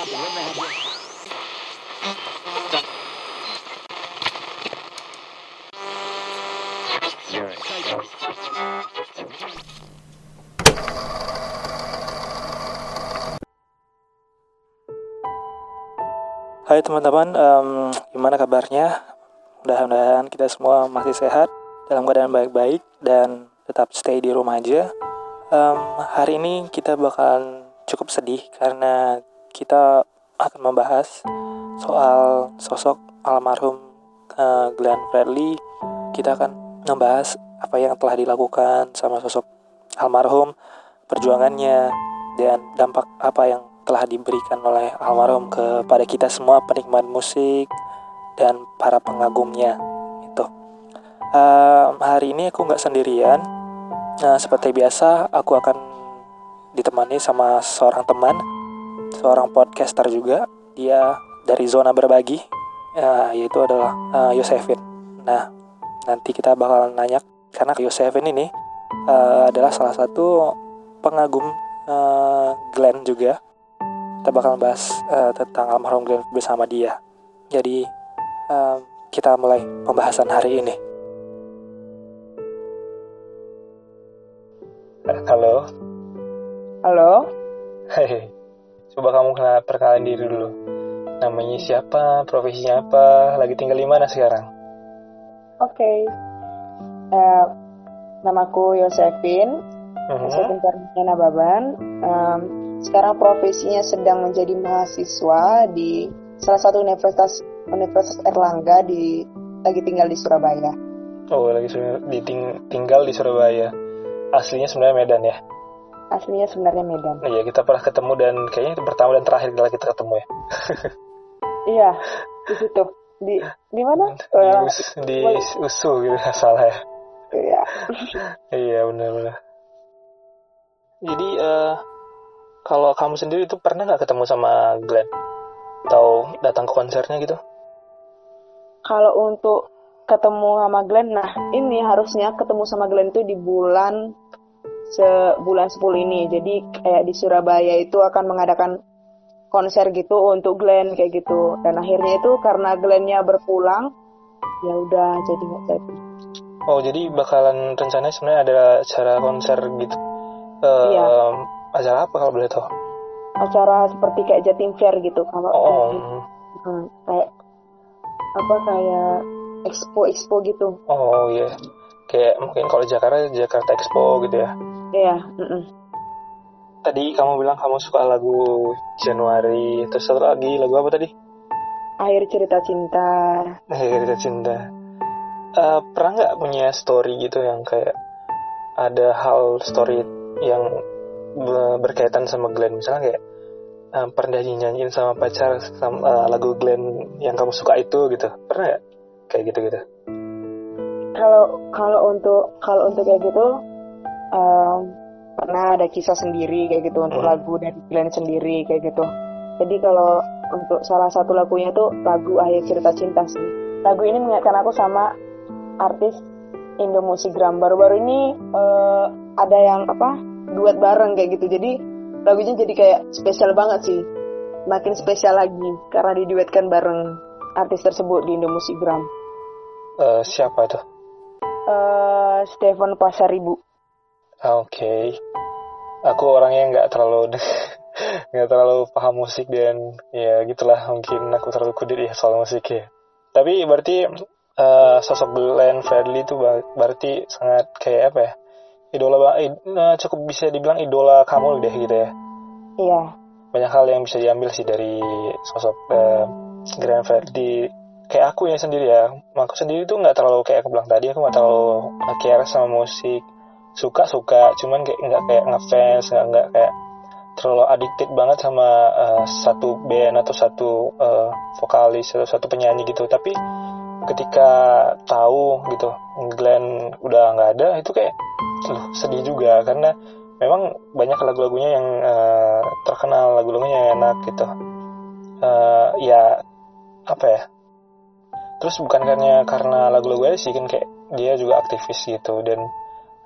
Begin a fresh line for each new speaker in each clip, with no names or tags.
Hai teman-teman, um, gimana kabarnya? Mudah-mudahan kita semua masih sehat, dalam keadaan baik-baik, dan tetap stay di rumah aja. Um, hari ini kita bakalan cukup sedih karena kita akan membahas soal sosok almarhum uh, Glenn Fredly. Kita akan membahas apa yang telah dilakukan sama sosok almarhum, perjuangannya, dan dampak apa yang telah diberikan oleh almarhum kepada kita semua penikmat musik dan para pengagumnya itu. Uh, hari ini aku nggak sendirian. Nah, seperti biasa aku akan ditemani sama seorang teman, seorang podcaster juga. Dia dari zona berbagi, uh, yaitu adalah uh, Yosefin. Nah, nanti kita bakalan nanya karena Yosefin ini uh, adalah salah satu pengagum uh, Glenn juga kita bakal bahas uh, tentang almarhum Glenn bersama dia. Jadi uh, kita mulai pembahasan hari ini. Halo.
Halo.
Hei, coba kamu kenal perkenalan diri dulu. Namanya siapa, profesinya apa, lagi tinggal di mana sekarang?
Oke. Okay. Uh, eh, namaku Yosefin. Uh mhm. -huh. Yosefin Karniana Baban. Um, sekarang profesinya sedang menjadi mahasiswa di salah satu universitas Universitas Erlangga di lagi tinggal di Surabaya.
Oh, lagi di ting, tinggal di Surabaya. Aslinya sebenarnya Medan ya?
Aslinya sebenarnya Medan.
Iya, kita pernah ketemu dan kayaknya itu pertama dan terakhir kali kita ketemu ya.
iya, di situ. Di di mana?
Di, us, di USU gitu salah ya.
Iya.
iya, benar-benar. Jadi uh, kalau kamu sendiri itu pernah nggak ketemu sama Glenn? Atau datang ke konsernya gitu?
Kalau untuk ketemu sama Glenn, nah ini harusnya ketemu sama Glenn itu di bulan sebulan 10 ini. Jadi kayak di Surabaya itu akan mengadakan konser gitu untuk Glenn kayak gitu. Dan akhirnya itu karena Glennnya berpulang, ya udah jadi nggak jadi.
Oh jadi bakalan rencananya sebenarnya ada acara konser gitu.
Uh, iya
acara apa kalau boleh tahu?
Acara seperti kayak Jatim Fair gitu kalau
oh.
hmm, kayak apa kayak expo expo gitu.
Oh iya. Yeah. Kayak mungkin kalau Jakarta Jakarta Expo gitu ya.
Iya. Mm -mm.
Tadi kamu bilang kamu suka lagu Januari, terus satu lagi lagu apa tadi?
Air cerita cinta.
Air cerita cinta. Uh, pernah nggak punya story gitu yang kayak ada hal story yang berkaitan sama Glenn misalnya kayak um, pernah nyanyiin sama pacar sama, uh, lagu Glenn yang kamu suka itu gitu pernah ya kayak gitu gitu
kalau kalau untuk kalau untuk kayak gitu um, pernah ada kisah sendiri kayak gitu untuk hmm. lagu dari Glenn sendiri kayak gitu. Jadi kalau untuk salah satu lagunya tuh lagu Akhir Cerita Cinta sih. Lagu ini mengingatkan aku sama artis Indo Gram. Baru-baru ini uh, ada yang apa duet bareng kayak gitu. Jadi lagunya jadi kayak spesial banget sih. Makin spesial lagi karena diduetkan bareng artis tersebut di Indomusikgram
uh, siapa tuh
uh, Stefan Pasaribu
oke. Okay. aku orangnya nggak terlalu nggak terlalu paham musik dan ya gitulah mungkin aku terlalu kudet ya soal musik ya. Tapi berarti uh, sosok Glenn Fredly itu berarti sangat kayak apa ya? Idola uh, cukup bisa dibilang idola kamu deh gitu ya?
Iya.
Banyak hal yang bisa diambil sih dari sosok uh, Grand Freddy kayak aku ya sendiri ya aku sendiri tuh nggak terlalu kayak aku bilang tadi aku nggak terlalu care sama musik suka suka cuman kayak nggak kayak ngefans nggak nggak kayak terlalu addicted banget sama uh, satu band atau satu uh, vokalis atau satu penyanyi gitu. Tapi ketika tahu gitu Glenn udah nggak ada itu kayak loh, sedih juga. Karena memang banyak lagu-lagunya yang uh, terkenal lagu-lagunya yang enak gitu. Uh, ya apa ya? Terus bukan karena karena lagu-lagu sih kan kayak dia juga aktivis gitu. Dan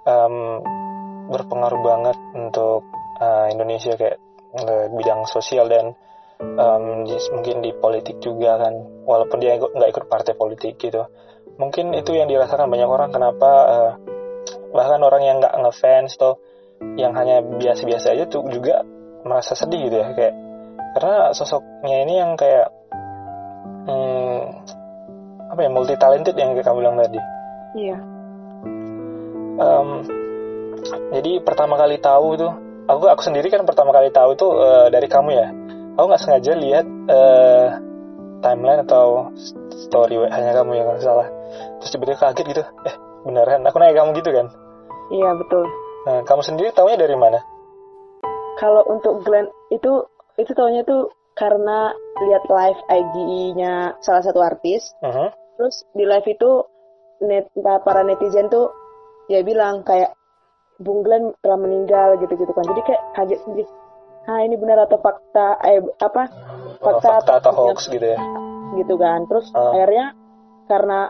um, berpengaruh banget untuk uh, Indonesia kayak uh, bidang sosial dan um, mungkin di politik juga kan. Walaupun dia nggak ikut partai politik gitu. Mungkin itu yang dirasakan banyak orang kenapa uh, bahkan orang yang nggak ngefans tuh yang hanya biasa-biasa aja tuh juga merasa sedih gitu ya kayak karena sosoknya ini yang kayak hmm, apa ya multi talented yang kayak kamu bilang tadi.
Iya
um, jadi pertama kali tahu itu aku aku sendiri kan pertama kali tahu itu uh, dari kamu ya? Aku nggak sengaja lihat uh, timeline atau story hanya kamu yang salah. Terus tiba-tiba kaget gitu eh beneran aku nanya kamu gitu kan?
Iya betul.
Nah kamu sendiri tahunya dari mana?
Kalau untuk Glenn itu itu tahunya tuh karena lihat live IG-nya salah satu artis. Uh -huh. terus di live itu net para netizen tuh ya bilang kayak Bung Glenn telah meninggal gitu-gitu kan. Jadi kayak kaget sendiri. Ah ini benar atau fakta? Eh apa
fakta, oh, fakta atau, atau hoax gitu ya?
Gitu kan. Terus uh. akhirnya karena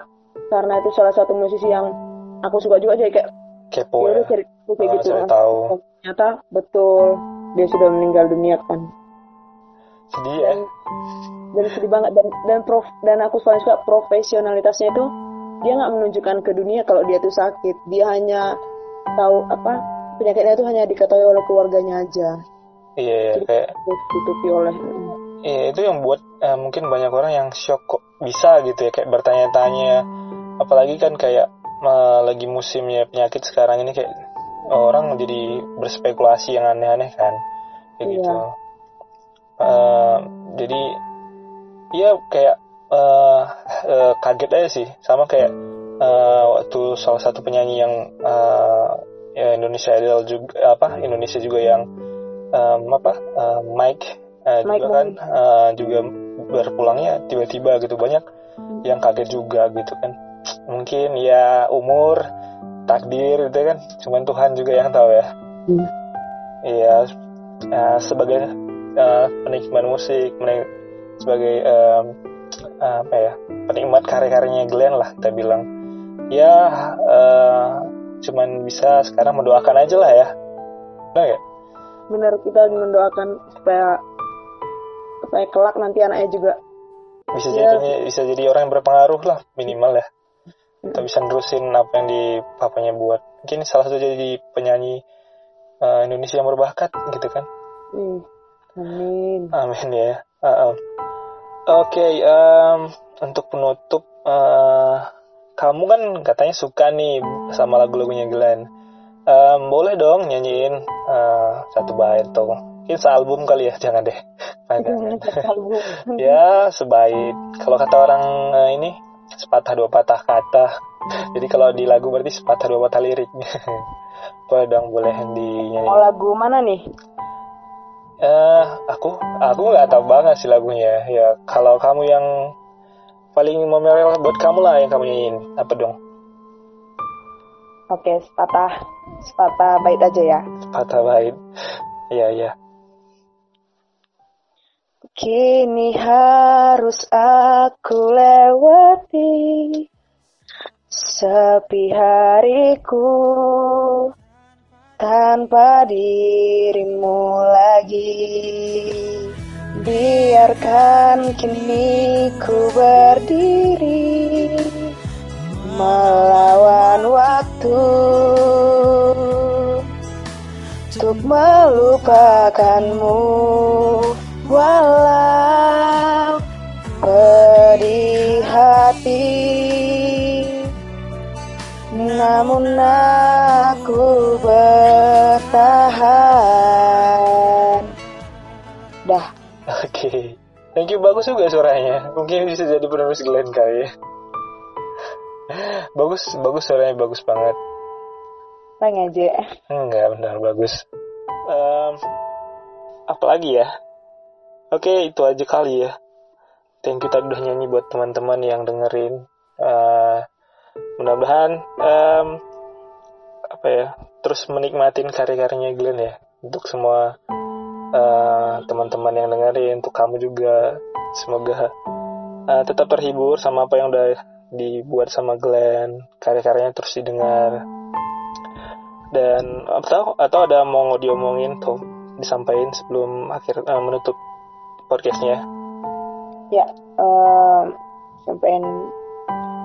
karena itu salah satu musisi yang aku suka juga jadi kayak
kepo ya, ya.
cari kayak
uh,
gitu kan.
tahu.
ternyata betul dia sudah meninggal dunia kan.
Sedih ya?
Dan, dan sedih banget. Dan dan prof dan aku paling suka profesionalitasnya itu dia nggak menunjukkan ke dunia kalau dia tuh sakit dia hanya tahu apa penyakitnya itu hanya diketahui oleh keluarganya aja
Iya, iya kayak
ditutupi oleh.
Iya itu yang buat uh, mungkin banyak orang yang shock kok bisa gitu ya kayak bertanya-tanya. Apalagi kan kayak uh, lagi musimnya penyakit sekarang ini kayak orang jadi berspekulasi yang aneh-aneh kan kayak iya. gitu. Uh, jadi iya kayak uh, uh, kaget aja sih. Sama kayak uh, waktu salah satu penyanyi yang uh, ya Indonesia Idol juga apa Indonesia juga yang um, apa uh, Mike, uh, Mike juga kan uh, juga berpulangnya tiba-tiba gitu. Banyak hmm. yang kaget juga gitu kan. Mungkin ya umur takdir gitu kan. Cuman Tuhan juga yang tahu ya. Iya. Hmm. uh, sebagai uh, penikmat musik menik sebagai um, apa ya penikmat karya-karyanya Glenn lah kita bilang ya uh, cuman bisa sekarang mendoakan aja lah ya benar gak?
benar kita mendoakan supaya supaya kelak nanti anaknya juga
bisa ya. jadi bisa jadi orang yang berpengaruh lah minimal ya kita bisa nerusin apa yang di papanya buat mungkin salah satu jadi penyanyi uh, Indonesia yang berbakat gitu kan
hmm. amin
amin ya uh, uh. Oke okay, um, untuk penutup uh, kamu kan katanya suka nih sama lagu-lagunya Glenn Um, boleh dong nyanyiin uh, satu bait tuh. Mungkin sealbum kali ya, jangan deh. ya, sebaik. Kalau kata orang uh, ini, sepatah dua patah kata. Jadi kalau di lagu berarti sepatah dua patah lirik. boleh dong, boleh dinyanyiin.
Oh, lagu mana nih?
Eh, uh, aku aku nggak tahu banget sih lagunya. Ya, kalau kamu yang paling memorable buat kamu lah yang kamu nyanyiin. Apa dong?
Oke, sepatah sepatah bait aja ya.
Sepatah bait. Iya, iya.
Kini harus aku lewati sepi hariku tanpa dirimu lagi. Biarkan kini ku berdiri melawan waktu untuk melupakanmu walau pedih hati namun aku bertahan. Dah.
Oke. Okay. thank you bagus juga suaranya. Mungkin bisa jadi penulis Glenn kali ya. Bagus bagus suaranya bagus banget.
Bang aja
enggak benar bagus. Um, apalagi ya? Oke itu aja kali ya. Thank you tadi udah nyanyi buat teman-teman yang dengerin. Uh, mudah-mudahan um, apa ya terus menikmatin karya-karyanya Glenn ya untuk semua uh, teman-teman yang dengerin untuk kamu juga. Semoga uh, tetap terhibur sama apa yang udah dibuat sama Glenn karya-karyanya terus didengar. Dan atau atau ada mau diomongin tuh disampaikan sebelum akhir uh, menutup podcastnya?
Ya uh, sampein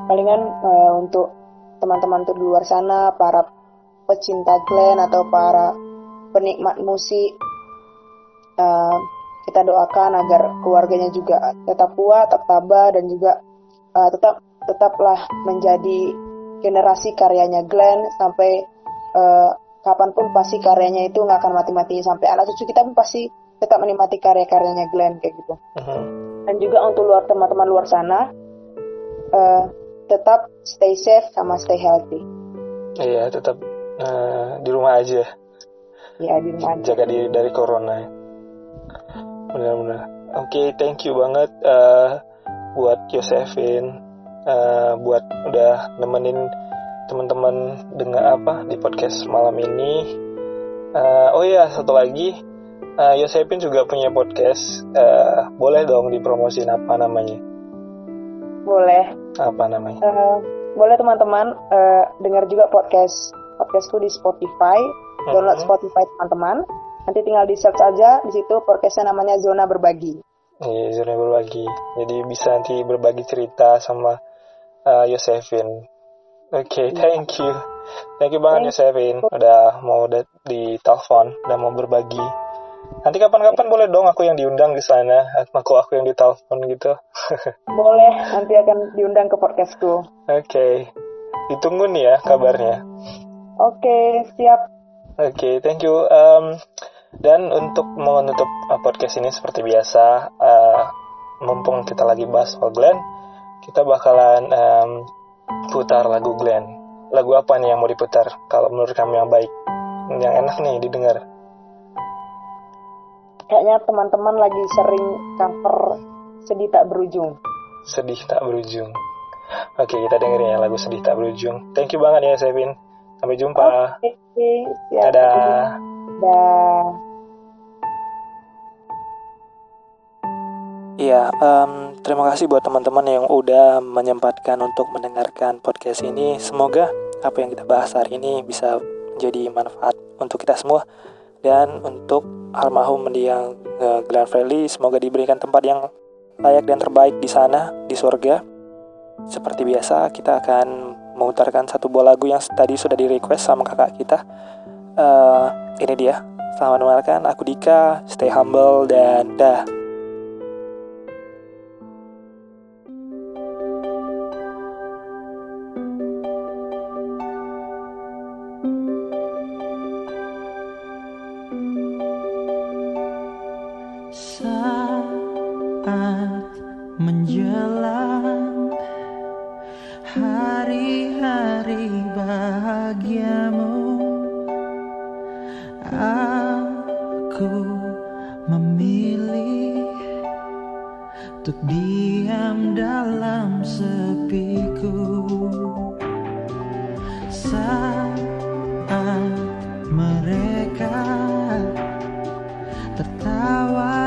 palingan uh, untuk teman-teman tuh di luar sana para pecinta Glenn atau para penikmat musik uh, kita doakan agar keluarganya juga tetap kuat, tetap tabah dan juga uh, tetap tetaplah menjadi generasi karyanya Glenn sampai uh, kapan pun pasti karyanya itu nggak akan mati-mati sampai anak cucu kita pun pasti tetap menikmati karya-karyanya Glenn kayak gitu. Uh-huh. Dan juga untuk luar teman-teman luar sana uh, tetap stay safe sama stay healthy.
Iya, tetap uh, di rumah aja.
Iya, di rumah aja.
Jaga diri dari corona. Benar-benar. Oke, okay, thank you banget uh, buat Yosefin, uh, buat udah nemenin teman-teman dengan apa di podcast malam ini. Uh, oh iya, satu lagi, uh, Yosefin juga punya podcast. Uh, boleh dong dipromosin apa namanya?
Boleh.
Apa namanya?
Uh, boleh teman-teman uh, dengar juga podcast podcastku di Spotify. Download. Spotify teman-teman Nanti tinggal di search aja di situ podcastnya namanya zona berbagi.
Iya zona berbagi. Jadi bisa nanti berbagi cerita sama uh, Yosefin. Oke, okay, iya. thank you. Thank you banget Yosefin udah mau di telepon, udah mau berbagi. Nanti kapan-kapan boleh dong aku yang diundang di sana, aku aku yang ditelepon gitu.
boleh, nanti akan diundang ke podcastku.
Oke, okay. ditunggu nih ya kabarnya.
Oke, okay, siap.
Oke, okay, thank you. Um, dan untuk menutup uh, podcast ini seperti biasa, uh, mumpung kita lagi bahas soal Glenn, kita bakalan um, putar lagu Glenn. Lagu apa nih yang mau diputar? Kalau menurut kamu yang baik, yang enak nih didengar.
Kayaknya teman-teman lagi sering cover sedih tak berujung.
Sedih tak berujung. Oke, kita dengerin ya lagu sedih tak berujung. Thank you banget ya, Sevin. Sampai jumpa.
Oke, okay,
Dadah.
Dah.
Iya, um, terima kasih buat teman-teman yang udah menyempatkan untuk mendengarkan podcast ini. Semoga apa yang kita bahas hari ini bisa menjadi manfaat untuk kita semua dan untuk almarhum mendiang uh, Glenn Fredly. Semoga diberikan tempat yang layak dan terbaik di sana di surga. Seperti biasa, kita akan memutarkan satu buah lagu yang tadi sudah di request sama kakak kita. Uh, ini dia. Selamat mendengarkan. Aku Dika. Stay humble dan dah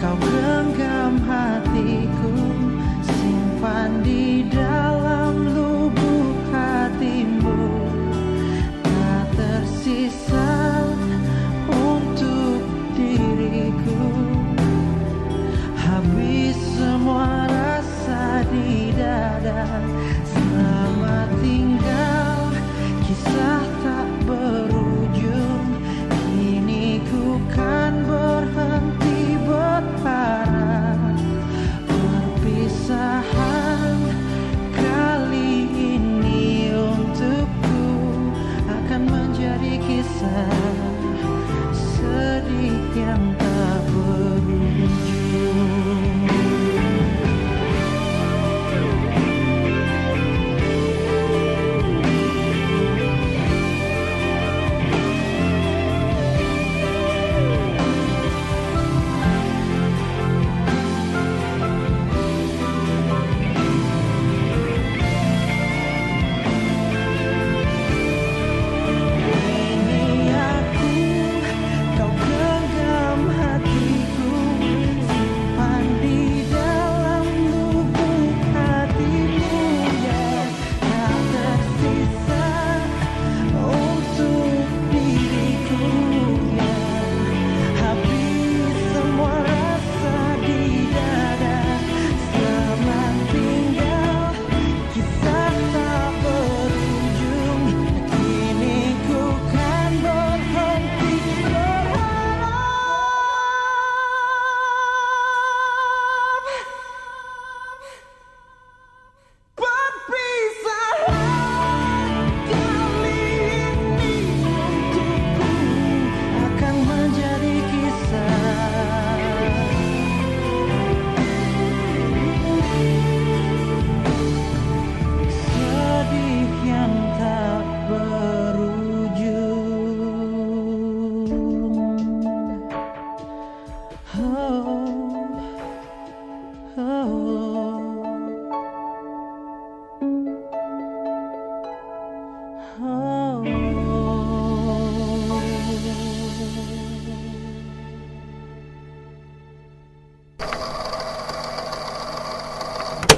เข้